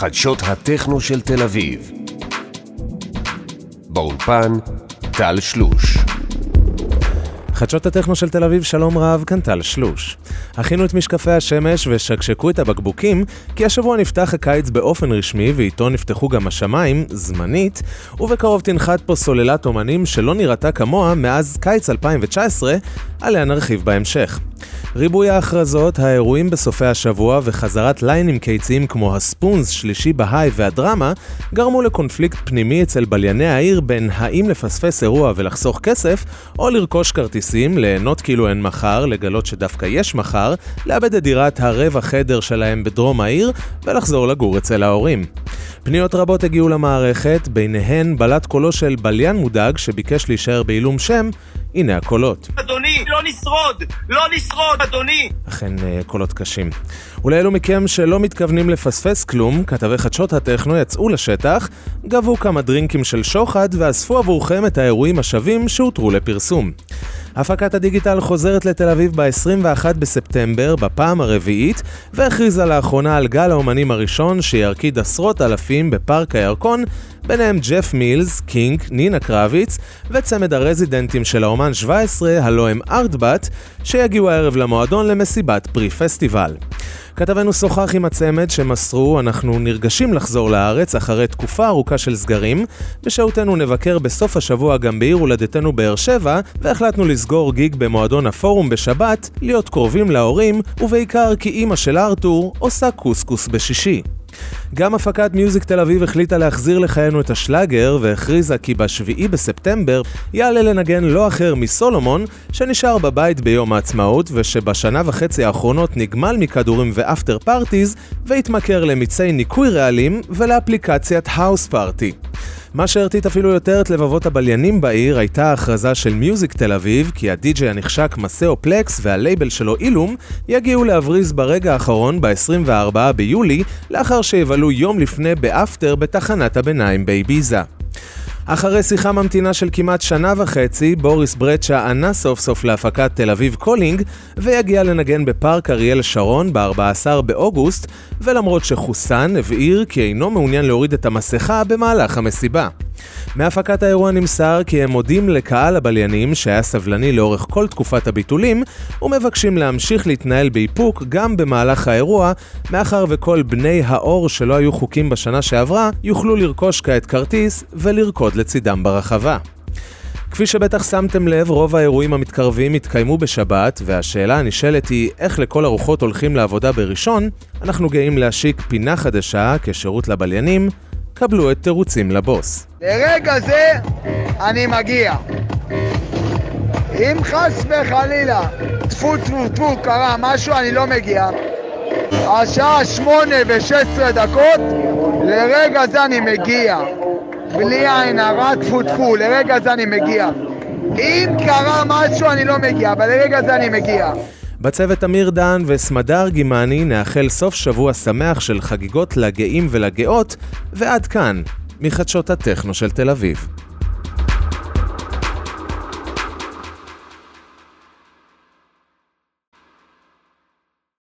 חדשות הטכנו של תל אביב. באולפן, טל שלוש. חדשות הטכנו של תל אביב, שלום רב, כאן טל שלוש. הכינו את משקפי השמש ושקשקו את הבקבוקים, כי השבוע נפתח הקיץ באופן רשמי ואיתו נפתחו גם השמיים, זמנית, ובקרוב תנחת פה סוללת אומנים שלא נראתה כמוה מאז קיץ 2019, עליה נרחיב בהמשך. ריבוי ההכרזות, האירועים בסופי השבוע וחזרת ליינים קיציים כמו הספונס, שלישי בהיי והדרמה, גרמו לקונפליקט פנימי אצל בלייני העיר בין האם לפספס אירוע ולחסוך כסף, או לרכוש כרטיסים, ליהנות כאילו אין מחר, לגלות שדווקא יש מחר, לאבד את דירת הרבע חדר שלהם בדרום העיר, ולחזור לגור אצל ההורים. פניות רבות הגיעו למערכת, ביניהן בלט קולו של בליין מודאג שביקש להישאר בעילום שם, הנה הקולות. אדוני, לא נשרוד! לא נשרוד, אדוני! אכן אה, קולות קשים. ולאלו מכם שלא מתכוונים לפספס כלום, כתבי חדשות הטכנו יצאו לשטח, גבו כמה דרינקים של שוחד ואספו עבורכם את האירועים השווים שהותרו לפרסום. הפקת ה DGTL חוזרת לתל אביב ב-21 בספטמבר, בפעם הרביעית, והכריזה לאחרונה על גל האומנים הראשון שירקיד עשרות אלפים בפארק הירקון, ביניהם ג'ף מילס, KiNK, נינה קרביץ, וצמד הרזידנטים של האומן 17, הלא הם ARTBAT, שיגיעו הערב למועדון למסיבת פרי פסטיבל. כתבנו שוחח עם הצמד שמסרו, אנחנו נרגשים לחזור לארץ אחרי תקופה ארוכה של סגרים. בשהותנו נבקר בסוף השבוע גם בעיר הולדתנו באר שבע, והחלטנו לסגור גיג במועדון הפורום בשבת, להיות קרובים להורים, ובעיקר כי אימא של ארתור עושה קוסקוס בשישי. גם הפקת מיוזיק תל אביב החליטה להחזיר לחיינו את השלאגר והכריזה כי בשביעי בספטמבר יעלה לנגן לא אחר מ Solomun שנשאר בבית ביום העצמאות ושבשנה וחצי האחרונות נגמל מכדורים ו afterparties והתמכר למיצי ניקוי רעלים ולאפליקציית Houseparty. מה שהרטיט אפילו יותר את לבבות הבליינים בעיר הייתה ההכרזה של Music תל אביב כי הדי-ג'יי הנחשק Maceo Plex והלייבל שלו Ellum יגיעו להבריז ברגע האחרון ב-24 ביולי לאחר שיבלו יום לפני ב after בתחנת הביניים באיביזה. אחרי שיחה ממתינה של כמעט שנה וחצי, Boris Brejcha ענה סוף סוף להפקת תל אביב Calling, ויגיע לנגן בפארק אריאל שרון ב-14 באוגוסט, ולמרות שחוסן, הבהיר כי אינו מעוניין להוריד את המסכה במהלך המסיבה. מהפקת האירוע נמסר כי הם מודים לקהל הבליינים שהיה סבלני לאורך כל תקופת הביטולים ומבקשים להמשיך להתנהל באיפוק גם במהלך האירוע מאחר וכל בני הנוער שלא היו חוקיים בשנה שעברה יוכלו לרכוש כעת כרטיס ולרקוד לצידם ברחבה. כפי שבטח שמתם לב, רוב האירועים המתקרבים יתקיימו בשבת, והשאלה הנשאלת היא איך לכל הרוחות הולכים לעבודה בראשון, אנחנו גאים להשיק פינה חדשה כשירות לבליינים, קבלו את תירוצים לבוס. לרגע זה אני מגיע. אם חס וחלילה, טפו טפו טפו, קרה משהו, אני לא מגיע. השעה שמונה ושש עשרה דקות, לרגע זה אני מגיע. בלי עין הרע, טפו טפו, לרגע זה אני מגיע. אם קרה משהו, אני לא מגיע, אבל לרגע זה אני מגיע. בצוות אמיר דן וסמדר גימני נאחל סוף שבוע שמח של חגיגות לגאים ולגאות, ועד כאן, מחדשות הטכנו של תל אביב.